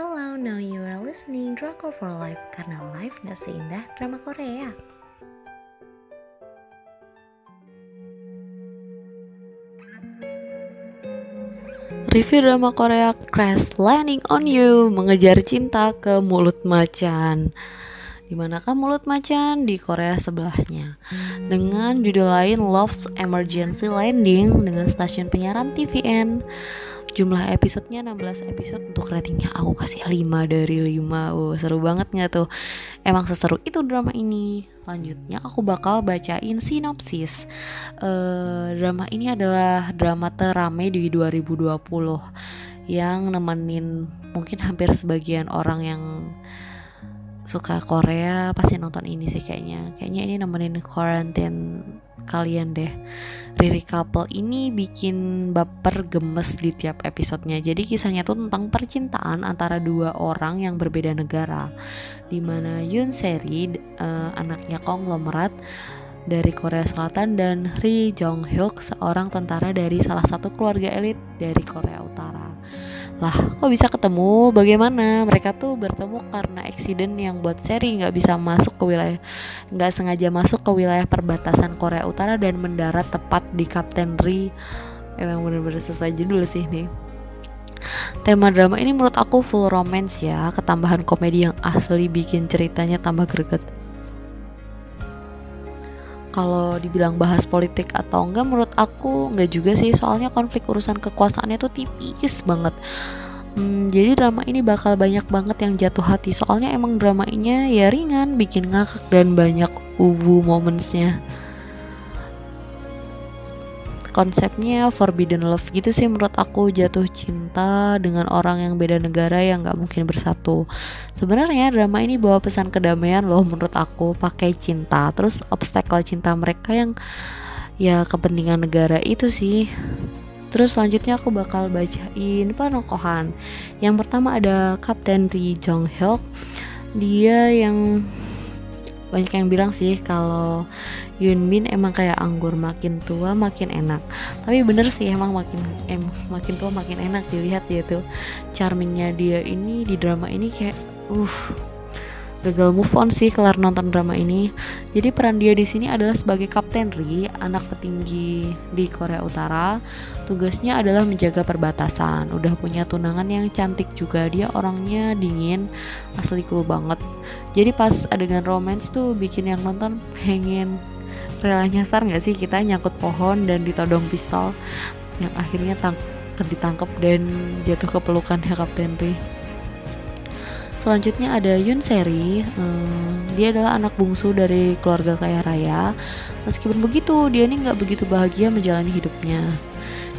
Hello, now you are listening Drakor for Life karena life gak seindah drama Korea. Review drama Korea Crash Landing on You Mengejar cinta ke mulut macan Di manakah mulut macan? Di Korea sebelahnya Dengan judul lain Love's Emergency Landing Dengan stasiun penyiaran TVN Jumlah episodenya 16 episode Untuk ratingnya. Aku kasih 5 dari 5 oh, Seru banget gak tuh? Emang seseru itu drama ini. Selanjutnya aku bakal bacain sinopsis. Uh, Drama ini adalah drama terame di 2020 Yang nemenin mungkin hampir sebagian orang yang suka Korea pasti nonton ini sih kayaknya. Kayaknya ini nemenin quarantine kalian deh. Riri couple ini bikin baper gemes di tiap episodenya. Jadi kisahnya tuh tentang percintaan antara dua orang yang berbeda negara. Di mana Yoon Seri uh, anaknya konglomerat dari Korea Selatan dan Ri Jong Hyuk seorang tentara dari salah satu keluarga elit dari Korea Utara lah kok bisa ketemu? Bagaimana? Mereka tuh bertemu karena eksiden yang buat seri nggak bisa masuk ke wilayah nggak sengaja masuk ke wilayah perbatasan Korea Utara dan mendarat tepat di Kapten Ri. Emang bener-bener sesuai judul sih nih. Tema drama ini menurut aku full romance ya Ketambahan komedi yang asli bikin ceritanya tambah greget kalau dibilang bahas politik atau enggak menurut aku enggak juga sih. Soalnya konflik urusan kekuasaannya tuh tipis banget. Hmm, jadi drama ini bakal banyak banget yang jatuh hati. Soalnya emang drama ini ya ringan bikin ngakak dan banyak uwu momentsnya konsepnya forbidden love gitu sih menurut aku jatuh cinta dengan orang yang beda negara yang nggak mungkin bersatu sebenarnya drama ini bawa pesan kedamaian loh menurut aku pakai cinta terus obstacle cinta mereka yang ya kepentingan negara itu sih Terus selanjutnya aku bakal bacain panokohan. Yang pertama ada Kapten Ri Jong Hyuk. Dia yang banyak yang bilang sih kalau Yun Min emang kayak anggur makin tua makin enak. Tapi bener sih emang makin em makin tua makin enak dilihat dia tuh. Charmingnya dia ini di drama ini kayak uh gagal move on sih kelar nonton drama ini. Jadi peran dia di sini adalah sebagai Kapten Ri, anak petinggi di Korea Utara. Tugasnya adalah menjaga perbatasan. Udah punya tunangan yang cantik juga. Dia orangnya dingin, asli cool banget. Jadi pas adegan romance tuh bikin yang nonton pengen rela nyasar nggak sih kita nyangkut pohon dan ditodong pistol yang akhirnya tang ditangkap dan jatuh ke pelukannya Kapten Ri. Selanjutnya ada Yun Seri, hmm, dia adalah anak bungsu dari keluarga kaya raya. Meskipun begitu, dia ini nggak begitu bahagia menjalani hidupnya.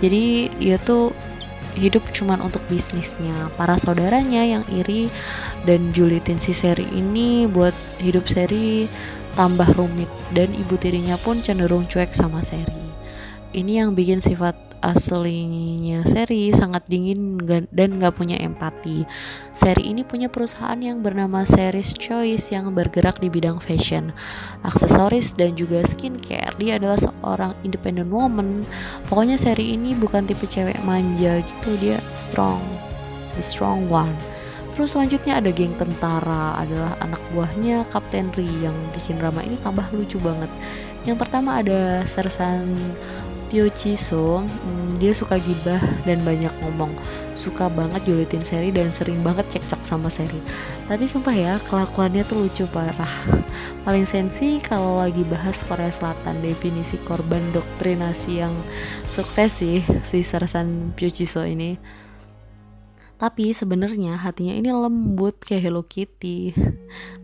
Jadi dia tuh hidup cuman untuk bisnisnya. Para saudaranya yang iri dan julitin si Seri ini buat hidup Seri tambah rumit dan ibu tirinya pun cenderung cuek sama Seri. Ini yang bikin sifat aslinya seri sangat dingin dan gak punya empati. Seri ini punya perusahaan yang bernama Series Choice yang bergerak di bidang fashion, aksesoris dan juga skincare. Dia adalah seorang independent woman. Pokoknya seri ini bukan tipe cewek manja gitu, dia strong, the strong one. Terus selanjutnya ada geng tentara adalah anak buahnya Kapten Ri yang bikin drama ini tambah lucu banget. Yang pertama ada Sersan Pyo Chiso, hmm, dia suka gibah dan banyak ngomong, suka banget julitin seri dan sering banget cekcok sama seri. Tapi sumpah ya, kelakuannya tuh lucu parah. Paling sensi kalau lagi bahas Korea Selatan, definisi korban doktrinasi yang sukses sih si Sersan Pyo Chiso ini tapi sebenarnya hatinya ini lembut kayak Hello Kitty.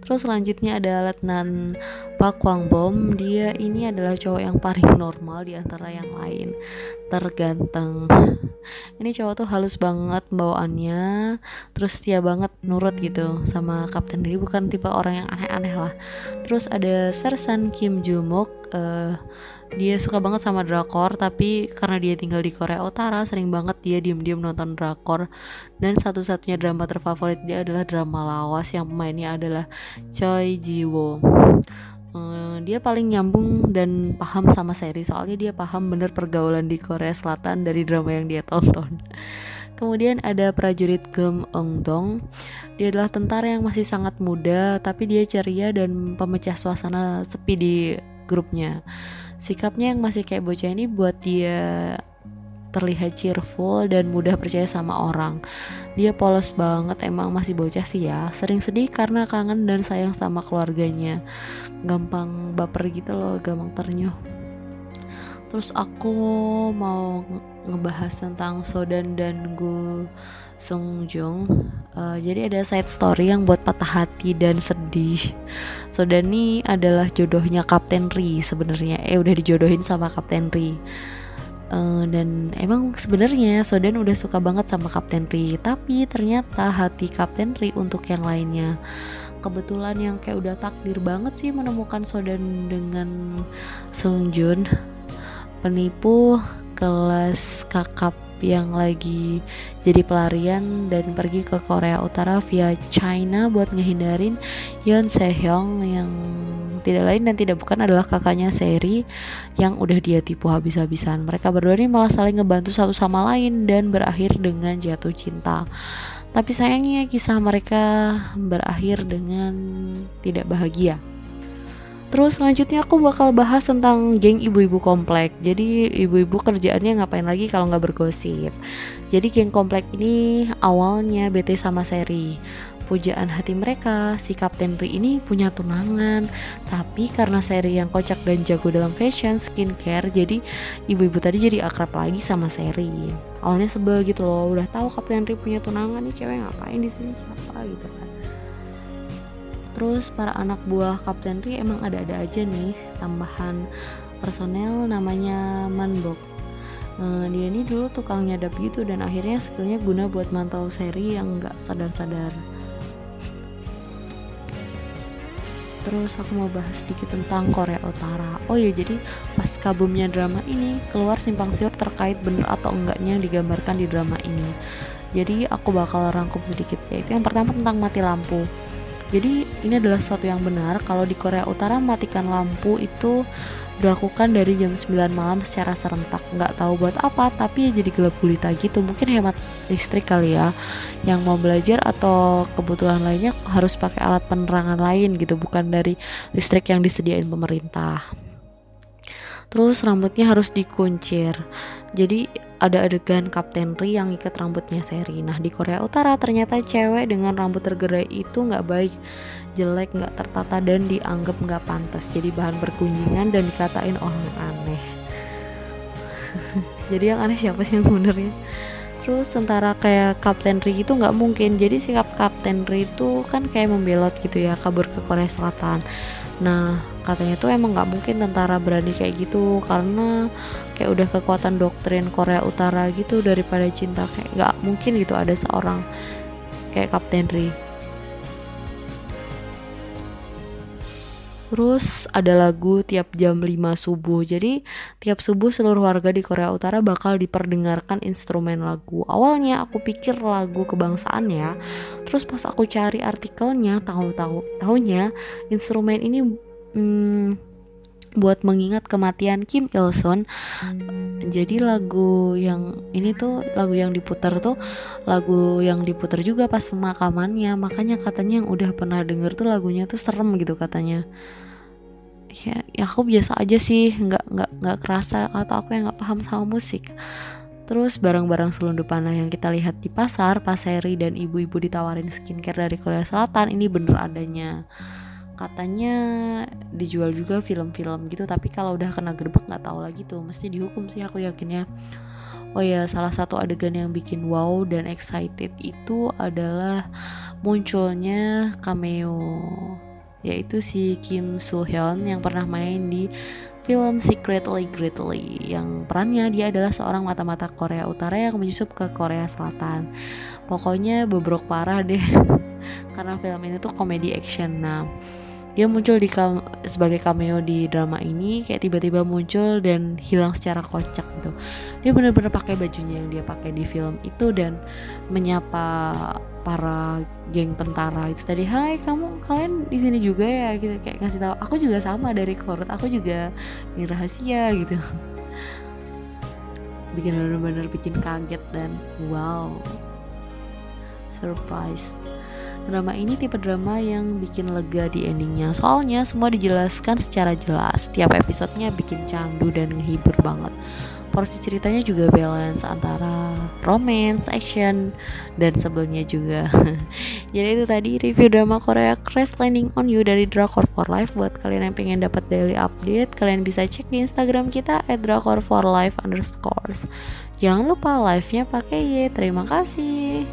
Terus selanjutnya ada Letnan Pak Kwang Bom. Dia ini adalah cowok yang paling normal di antara yang lain. Terganteng. Ini cowok tuh halus banget bawaannya, terus setia banget nurut gitu sama Kapten Ri. Bukan tipe orang yang aneh-aneh lah. Terus ada Sersan Kim Jumok. Uh, dia suka banget sama drakor tapi karena dia tinggal di Korea Utara sering banget dia diem-diem nonton drakor. Dan satu-satunya drama terfavorit dia adalah drama lawas yang pemainnya adalah Choi Jiwo uh, dia paling nyambung dan paham sama seri soalnya dia paham bener pergaulan di Korea Selatan dari drama yang dia tonton. Kemudian ada prajurit Gem Eng Dong. Dia adalah tentara yang masih sangat muda tapi dia ceria dan pemecah suasana sepi di grupnya sikapnya yang masih kayak bocah ini buat dia terlihat cheerful dan mudah percaya sama orang. Dia polos banget, emang masih bocah sih ya. Sering sedih karena kangen dan sayang sama keluarganya. Gampang baper gitu loh, gampang ternyuh. Terus aku mau ngebahas tentang Sodan dan Gu Sung Jung. Uh, jadi ada side story yang buat patah hati dan sedih. Sodan ini adalah jodohnya Kapten Ri sebenarnya. Eh udah dijodohin sama Kapten Ri uh, dan emang sebenarnya Sodan udah suka banget sama Kapten Ri tapi ternyata hati Kapten Ri untuk yang lainnya kebetulan yang kayak udah takdir banget sih menemukan Sodan dengan Sung Jun penipu kelas kakap yang lagi jadi pelarian dan pergi ke Korea Utara via China buat ngehindarin Yeon Sehyung yang tidak lain dan tidak bukan adalah kakaknya Seri yang udah dia tipu habis-habisan. Mereka berdua ini malah saling ngebantu satu sama lain dan berakhir dengan jatuh cinta. Tapi sayangnya kisah mereka berakhir dengan tidak bahagia. Terus selanjutnya aku bakal bahas tentang geng ibu-ibu komplek. Jadi ibu-ibu kerjaannya ngapain lagi kalau nggak bergosip. Jadi geng komplek ini awalnya bete sama seri. Pujaan hati mereka, si Kapten Ri ini punya tunangan. Tapi karena seri yang kocak dan jago dalam fashion, skincare, jadi ibu-ibu tadi jadi akrab lagi sama seri. Awalnya sebel gitu loh, udah tahu Kapten Ri punya tunangan nih cewek ngapain di sini siapa gitu Terus para anak buah Kapten Ri emang ada-ada aja nih tambahan personel namanya Manbok. Nah, dia ini dulu tukang nyadap gitu dan akhirnya skillnya guna buat mantau seri yang nggak sadar-sadar. Terus aku mau bahas sedikit tentang Korea Utara. Oh ya, jadi pas kabumnya drama ini keluar simpang siur terkait bener atau enggaknya digambarkan di drama ini. Jadi aku bakal rangkum sedikit yaitu yang pertama tentang mati lampu. Jadi ini adalah sesuatu yang benar kalau di Korea Utara matikan lampu itu dilakukan dari jam 9 malam secara serentak. Nggak tahu buat apa tapi ya jadi gelap gulita gitu. Mungkin hemat listrik kali ya. Yang mau belajar atau kebutuhan lainnya harus pakai alat penerangan lain gitu bukan dari listrik yang disediain pemerintah. Terus rambutnya harus dikuncir. Jadi ada adegan Kapten Ri yang ikat rambutnya Seri. Nah di Korea Utara ternyata cewek dengan rambut tergerai itu nggak baik, jelek, nggak tertata dan dianggap nggak pantas. Jadi bahan berkunjingan dan dikatain orang aneh. Jadi yang aneh siapa sih yang benernya? Terus tentara kayak Kapten Ri itu nggak mungkin. Jadi sikap Kapten Ri itu kan kayak membelot gitu ya, kabur ke Korea Selatan. Nah katanya tuh emang nggak mungkin tentara berani kayak gitu karena kayak udah kekuatan doktrin Korea Utara gitu daripada cinta kayak nggak mungkin gitu ada seorang kayak Kapten Ri Terus ada lagu tiap jam 5 subuh. Jadi tiap subuh seluruh warga di Korea Utara bakal diperdengarkan instrumen lagu. Awalnya aku pikir lagu kebangsaan ya. Terus pas aku cari artikelnya tahu-tahu tahunya instrumen ini hmm, buat mengingat kematian Kim Il Sung. Jadi lagu yang ini tuh lagu yang diputar tuh lagu yang diputar juga pas pemakamannya. Makanya katanya yang udah pernah denger tuh lagunya tuh serem gitu katanya. Ya, ya aku biasa aja sih, nggak nggak nggak kerasa atau aku yang nggak paham sama musik. Terus barang-barang selundupan yang kita lihat di pasar, Paseri dan ibu-ibu ditawarin skincare dari Korea Selatan ini bener adanya katanya dijual juga film-film gitu tapi kalau udah kena gerbek nggak tahu lagi tuh mesti dihukum sih aku yakinnya. Oh ya salah satu adegan yang bikin wow dan excited itu adalah munculnya cameo yaitu si Kim Soo Hyun yang pernah main di film Secretly Greatly yang perannya dia adalah seorang mata-mata Korea Utara yang menyusup ke Korea Selatan. Pokoknya bobrok parah deh karena film ini tuh komedi action. Nah dia muncul di sebagai cameo di drama ini kayak tiba-tiba muncul dan hilang secara kocak gitu. Dia benar-benar pakai bajunya yang dia pakai di film itu dan menyapa para geng tentara itu tadi hai kamu kalian di sini juga ya? Gitu kayak ngasih tahu aku juga sama dari Korut aku juga ini rahasia gitu. Bikin bener-bener bikin kaget dan wow. Surprise Drama ini tipe drama yang bikin lega di endingnya. Soalnya semua dijelaskan secara jelas. Tiap episodenya bikin candu dan ngehibur banget. Porsi ceritanya juga balance antara romance, action, dan sebelumnya juga. Jadi itu tadi review drama Korea Crash Landing on You dari Drakor for Life. Buat kalian yang pengen dapat daily update Kalian bisa cek di Instagram kita at drakor for life underscores. Jangan lupa live-nya pakai Y. Terima kasih